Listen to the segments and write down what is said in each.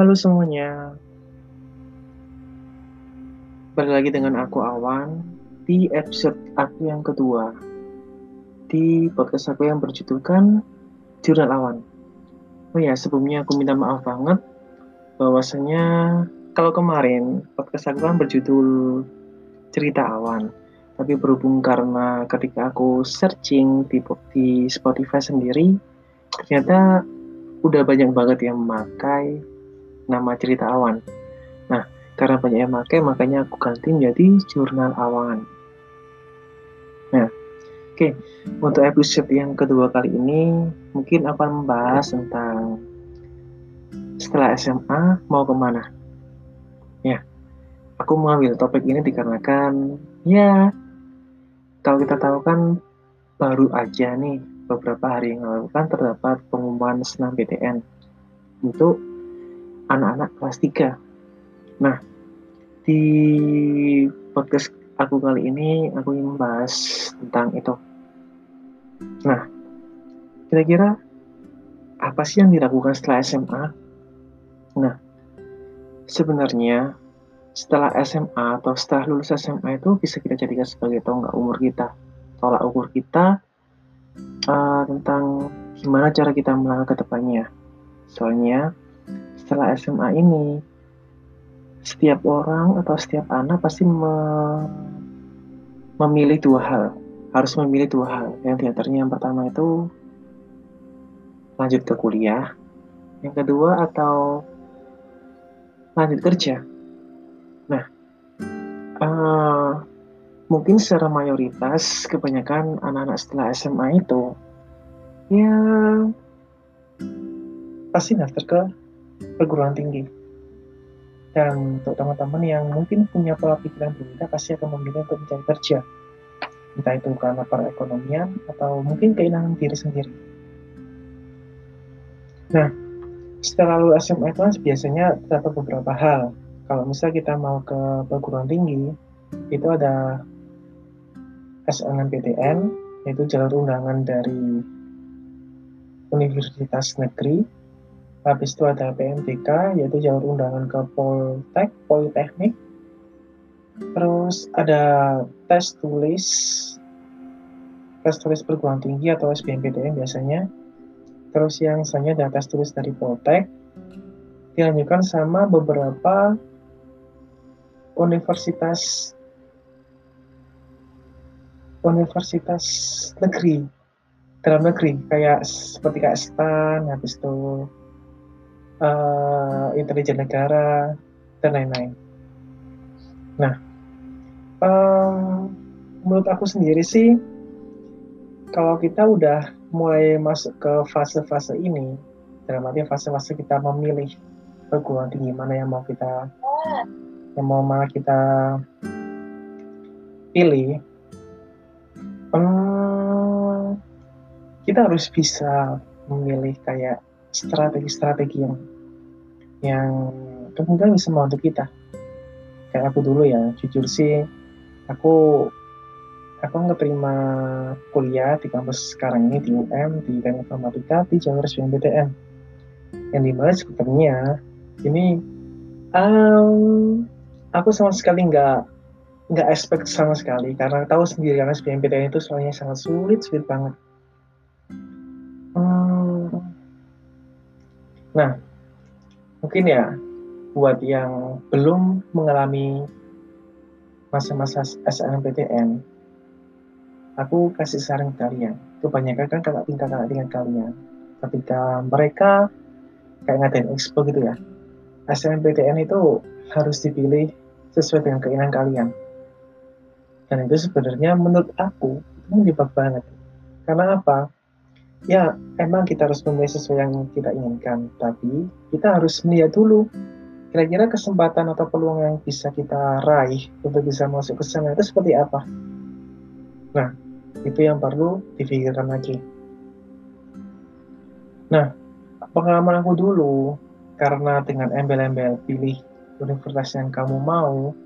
Halo semuanya. Balik lagi dengan aku Awan di episode aku yang kedua di podcast aku yang berjudulkan Jurnal Awan. Oh ya, sebelumnya aku minta maaf banget bahwasanya kalau kemarin podcast aku kan berjudul Cerita Awan. Tapi berhubung karena ketika aku searching di, di Spotify sendiri, ternyata udah banyak banget yang memakai nama cerita awan. Nah, karena banyak yang memakai, makanya aku ganti menjadi jurnal awan. Nah, oke, okay. untuk episode yang kedua kali ini, mungkin akan membahas tentang setelah SMA mau ke mana. Ya, aku mengambil topik ini dikarenakan, ya, kalau kita tahu kan baru aja nih beberapa hari yang lalu kan terdapat pengumuman senam PTN untuk anak-anak kelas 3. Nah, di podcast aku kali ini aku ingin membahas tentang itu. Nah, kira-kira apa sih yang dilakukan setelah SMA? Nah, sebenarnya setelah SMA atau setelah lulus SMA itu bisa kita jadikan sebagai tonggak umur kita, tolak ukur kita uh, tentang gimana cara kita melangkah ke depannya. Soalnya setelah SMA ini setiap orang atau setiap anak pasti me memilih dua hal, harus memilih dua hal. Yang di antaranya yang pertama itu lanjut ke kuliah, yang kedua atau lanjut kerja. Nah, uh, mungkin secara mayoritas kebanyakan anak-anak setelah SMA itu ya pasti daftar ke perguruan tinggi. Dan untuk teman-teman yang mungkin punya pola pikiran berbeda pasti akan memilih untuk mencari kerja. Entah itu karena perekonomian atau mungkin keinginan diri sendiri. Nah, setelah lulus SMA itu biasanya terdapat beberapa hal kalau misalnya kita mau ke perguruan tinggi itu ada SNMPTN yaitu jalur undangan dari universitas negeri habis itu ada PMTK yaitu jalur undangan ke Poltek Politeknik. Terus ada tes tulis tes tulis perguruan tinggi atau SBMPTN biasanya. Terus yang selanjutnya ada tes tulis dari Poltek. Dilanjutkan sama beberapa universitas universitas negeri dalam negeri kayak seperti kayak STAN habis itu uh, intelijen negara dan lain-lain. Nah, um, menurut aku sendiri sih kalau kita udah mulai masuk ke fase-fase ini dalam arti fase-fase kita memilih perguruan tinggi mana yang mau kita yang mau malah kita pilih um, kita harus bisa memilih kayak strategi-strategi yang yang kemungkinan bisa membantu kita. Kayak aku dulu ya jujur sih aku aku nggak terima kuliah di kampus sekarang ini di UM di teknik informatika di jalur SBMPTN yang di mana sebenarnya ini um, aku sama sekali nggak nggak expect sama sekali. Karena tahu sendiri karena SBMPTN itu soalnya sangat sulit sulit banget. Hmm. nah mungkin ya buat yang belum mengalami masa-masa SNMPTN aku kasih saran ke kalian kebanyakan kan kakak tingkat kakak tingkat kalian ketika mereka kayak ngadain expo gitu ya SNMPTN itu harus dipilih sesuai dengan keinginan kalian. Dan itu sebenarnya menurut aku itu banget. Karena apa? Ya, emang kita harus memilih sesuai yang kita inginkan, tapi kita harus melihat dulu kira-kira kesempatan atau peluang yang bisa kita raih untuk bisa masuk ke sana itu seperti apa. Nah, itu yang perlu dipikirkan lagi. Nah, pengalaman aku dulu, karena dengan embel-embel pilih universitas yang kamu mau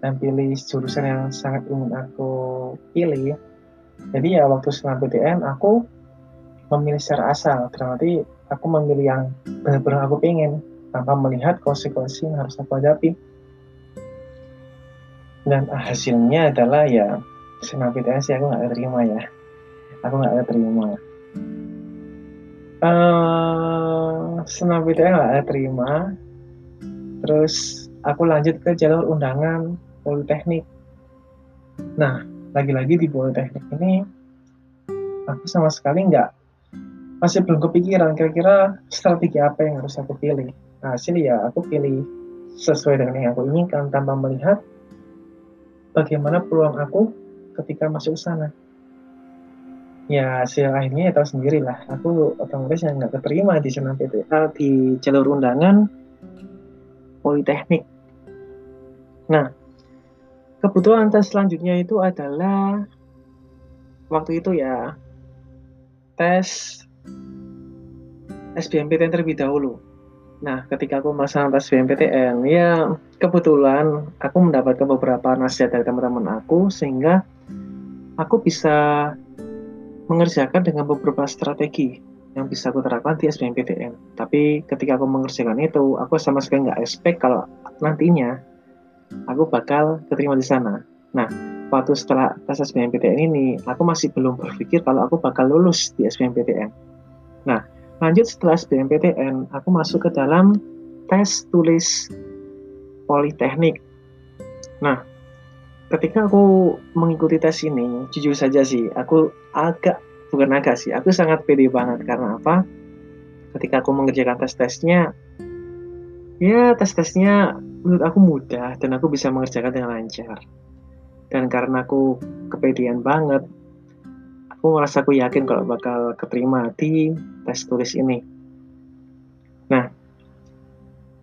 dan pilih jurusan yang sangat ingin aku pilih jadi ya waktu setelah PTN aku memilih secara asal berarti aku memilih yang benar-benar aku pengen tanpa melihat konsekuensi yang harus aku hadapi. Dan hasilnya adalah ya SNMPTN sih aku nggak terima ya. Aku nggak terima. Uh, SNMPTN nggak terima. Terus aku lanjut ke jalur undangan Politeknik. Nah, lagi-lagi di Politeknik ini aku sama sekali nggak masih belum kepikiran kira-kira strategi apa yang harus aku pilih. Nah, hasil ya aku pilih sesuai dengan yang aku inginkan tanpa melihat bagaimana peluang aku ketika masuk sana. Ya hasil akhirnya ya tahu sendiri lah. Aku otomatis yang nggak keterima di sana PTA di jalur undangan Politeknik. Nah, kebutuhan tes selanjutnya itu adalah waktu itu ya tes SBMPTN terlebih dahulu. Nah, ketika aku melaksanakan tes SBMPTN, ya kebetulan aku mendapatkan beberapa nasihat dari teman-teman aku sehingga aku bisa mengerjakan dengan beberapa strategi yang bisa aku terapkan di SBMPTN. Tapi ketika aku mengerjakan itu, aku sama sekali nggak expect kalau nantinya aku bakal keterima di sana. Nah, waktu setelah tes SBMPTN ini, aku masih belum berpikir kalau aku bakal lulus di SBMPTN. Nah, Lanjut setelah SBMPTN, aku masuk ke dalam tes tulis Politeknik. Nah, ketika aku mengikuti tes ini, jujur saja sih, aku agak, bukan agak sih, aku sangat pede banget. Karena apa? Ketika aku mengerjakan tes-tesnya, ya tes-tesnya menurut aku mudah dan aku bisa mengerjakan dengan lancar. Dan karena aku kepedean banget, aku merasa aku yakin kalau bakal keterima di tes tulis ini. Nah,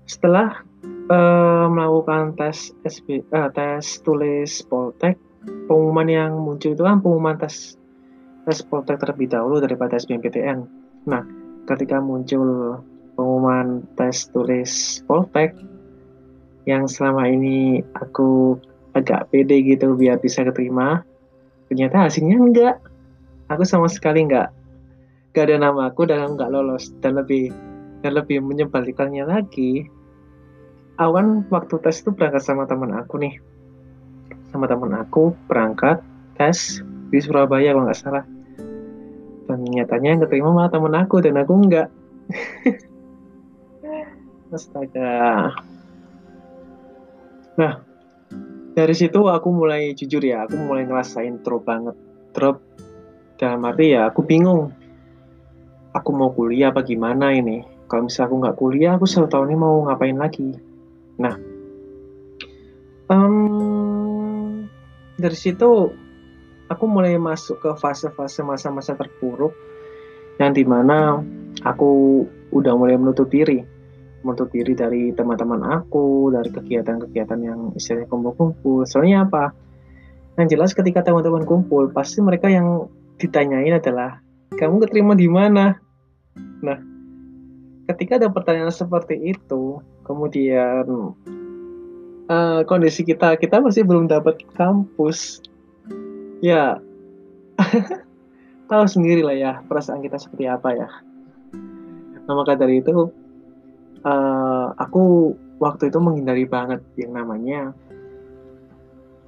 setelah uh, melakukan tes SB, uh, tes tulis Poltek, pengumuman yang muncul itu kan pengumuman tes tes Poltek terlebih dahulu daripada SBMPTN. Nah, ketika muncul pengumuman tes tulis Poltek yang selama ini aku agak pede gitu biar bisa keterima, ternyata hasilnya enggak aku sama sekali nggak nggak ada nama aku dan nggak lolos dan lebih dan lebih menyebalkannya lagi. Awan waktu tes itu berangkat sama teman aku nih. Sama teman aku berangkat tes di Surabaya kalau nggak salah. Dan nyatanya yang keterima malah teman aku dan aku nggak. Astaga. Nah dari situ aku mulai jujur ya aku mulai ngerasain drop banget drop dalam arti ya aku bingung. Aku mau kuliah apa gimana ini? Kalau misalnya aku nggak kuliah aku selalu tahu ini mau ngapain lagi? Nah um, dari situ aku mulai masuk ke fase-fase masa-masa terpuruk yang di mana aku udah mulai menutup diri. Menutup diri dari teman-teman aku dari kegiatan-kegiatan yang istilahnya kumpul-kumpul. Soalnya apa? Yang jelas ketika teman-teman kumpul pasti mereka yang ditanyain adalah kamu keterima di mana? Nah, ketika ada pertanyaan seperti itu, kemudian uh, kondisi kita kita masih belum dapat kampus, ya tahu sendiri lah ya perasaan kita seperti apa ya. Nah maka dari itu uh, aku waktu itu menghindari banget yang namanya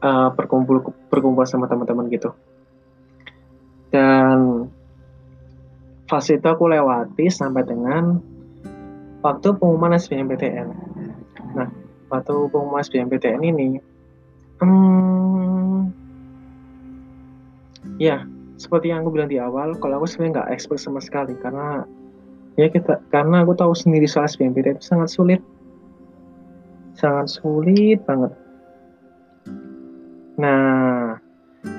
uh, berkumpul berkumpul sama teman-teman gitu fase itu aku lewati sampai dengan waktu pengumuman SBMPTN. Nah, waktu pengumuman SBMPTN ini, hmm, ya seperti yang aku bilang di awal, kalau aku sebenarnya nggak expert sama sekali karena ya kita karena aku tahu sendiri soal SBMPTN itu sangat sulit, sangat sulit banget. Nah,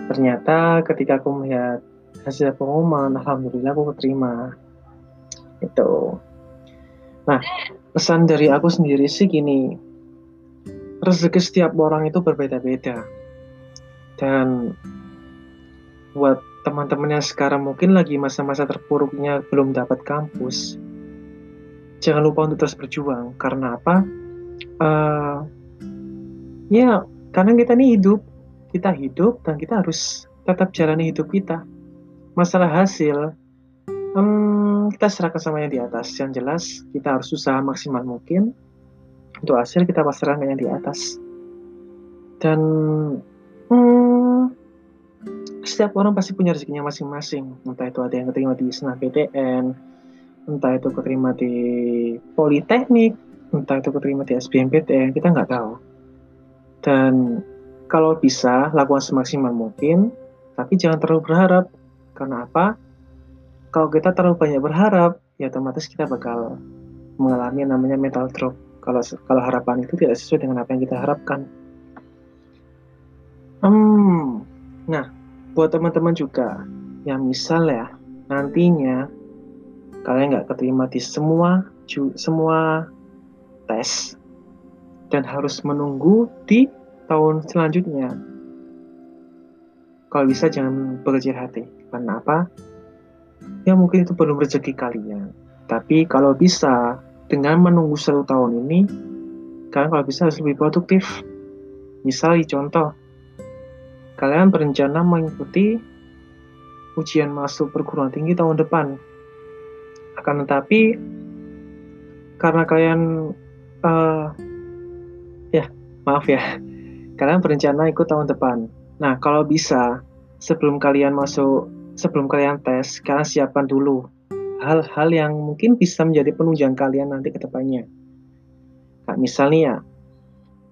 ternyata ketika aku melihat hasil pengumuman alhamdulillah aku keterima. Itu nah pesan dari aku sendiri sih gini. Rezeki setiap orang itu berbeda-beda. Dan buat teman-teman yang sekarang mungkin lagi masa-masa terpuruknya belum dapat kampus jangan lupa untuk terus berjuang. Karena apa? Uh, ya karena kita ini hidup kita hidup dan kita harus tetap jalani hidup kita masalah hasil, um, kita serahkan sama yang di atas. Yang jelas kita harus usaha maksimal mungkin untuk hasil kita pasrahkan yang di atas. Dan hmm, setiap orang pasti punya rezekinya masing-masing. Entah itu ada yang keterima di senah PTN, entah itu keterima di politeknik, entah itu keterima di SBMPTN, kita nggak tahu. Dan kalau bisa lakukan semaksimal mungkin, tapi jangan terlalu berharap. Karena apa? Kalau kita terlalu banyak berharap, ya otomatis kita bakal mengalami namanya mental drop. Kalau kalau harapan itu tidak sesuai dengan apa yang kita harapkan. Hmm, nah, buat teman-teman juga yang misal ya nantinya kalian nggak keterima di semua semua tes dan harus menunggu di tahun selanjutnya. Kalau bisa jangan berkecil hati. Karena apa? Ya mungkin itu belum rezeki kalian. Tapi kalau bisa dengan menunggu satu tahun ini, kalian kalau bisa harus lebih produktif. Misal contoh, kalian berencana mengikuti ujian masuk perguruan tinggi tahun depan. Akan tetapi karena kalian uh, ya maaf ya kalian berencana ikut tahun depan nah kalau bisa sebelum kalian masuk sebelum kalian tes kalian siapkan dulu hal-hal yang mungkin bisa menjadi penunjang kalian nanti ke depannya nah, misalnya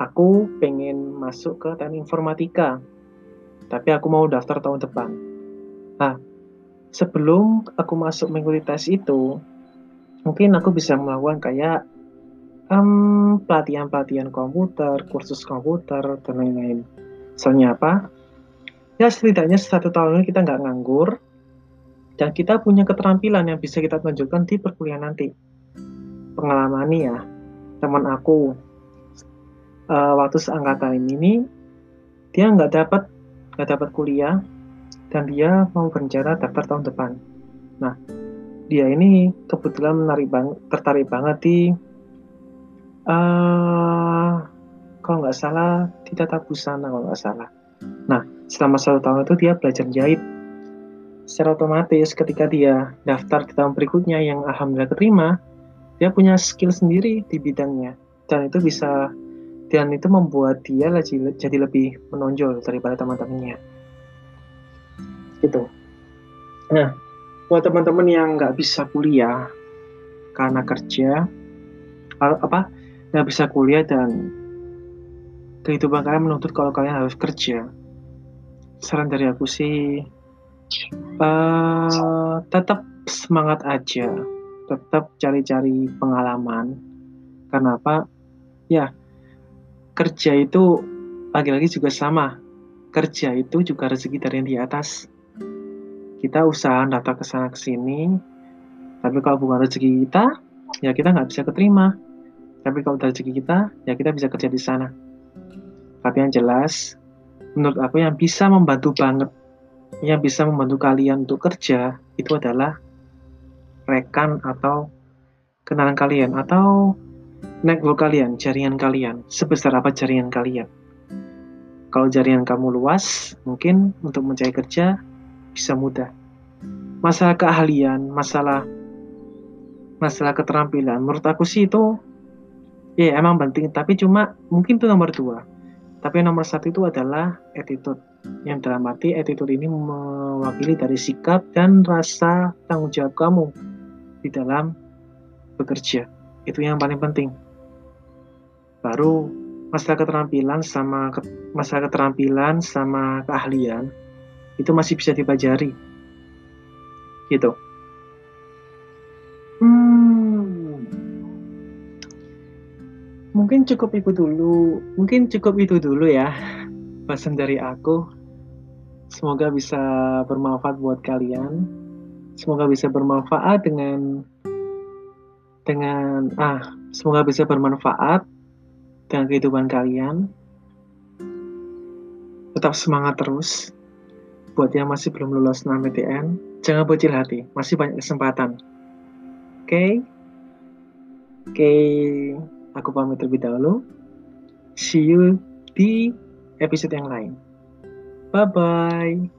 aku pengen masuk ke teknik informatika tapi aku mau daftar tahun depan nah sebelum aku masuk mengikuti tes itu mungkin aku bisa melakukan kayak um, pelatihan-pelatihan komputer, kursus komputer, dan lain-lain. Soalnya apa? Ya setidaknya satu tahun ini kita nggak nganggur, dan kita punya keterampilan yang bisa kita tunjukkan di perkuliahan nanti. Pengalaman nih ya, teman aku uh, waktu seangkatan ini dia nggak dapat nggak dapat kuliah dan dia mau berencana daftar tahun depan. Nah, dia ini kebetulan menarik bang tertarik banget di uh, kalau nggak salah di tata busana kalau nggak salah. Nah, selama satu tahun itu dia belajar jahit. Secara otomatis ketika dia daftar di tahun berikutnya yang alhamdulillah keterima, dia punya skill sendiri di bidangnya. Dan itu bisa dan itu membuat dia jadi lebih menonjol daripada teman-temannya. Gitu. Nah, buat teman-teman yang nggak bisa kuliah karena kerja, apa nggak bisa kuliah dan kehidupan kalian menuntut kalau kalian harus kerja saran dari aku sih uh, tetap semangat aja. Tetap cari-cari pengalaman. Karena apa? Ya kerja itu lagi-lagi juga sama. Kerja itu juga rezeki dari yang di atas. Kita usaha daftar ke sana ke sini. Tapi kalau bukan rezeki kita ya kita nggak bisa keterima. Tapi kalau segi kita, ya kita bisa kerja di sana. Tapi yang jelas, menurut aku yang bisa membantu banget, yang bisa membantu kalian untuk kerja, itu adalah rekan atau kenalan kalian, atau network kalian, jaringan kalian, sebesar apa jaringan kalian. Kalau jaringan kamu luas, mungkin untuk mencari kerja bisa mudah. Masalah keahlian, masalah masalah keterampilan, menurut aku sih itu ya emang penting tapi cuma mungkin itu nomor dua tapi nomor satu itu adalah attitude. Yang dalam arti attitude ini mewakili dari sikap dan rasa tanggung jawab kamu di dalam bekerja. Itu yang paling penting. Baru masalah keterampilan sama ke, masalah keterampilan sama keahlian itu masih bisa dipelajari. Gitu mungkin cukup itu dulu. Mungkin cukup itu dulu ya pesan dari aku. Semoga bisa bermanfaat buat kalian. Semoga bisa bermanfaat dengan dengan ah semoga bisa bermanfaat dengan kehidupan kalian. Tetap semangat terus buat yang masih belum lulus NAMPTN jangan bocil hati masih banyak kesempatan. Oke? Okay? oke. okay. Aku pamit terlebih dahulu. See you di episode yang lain. Bye-bye.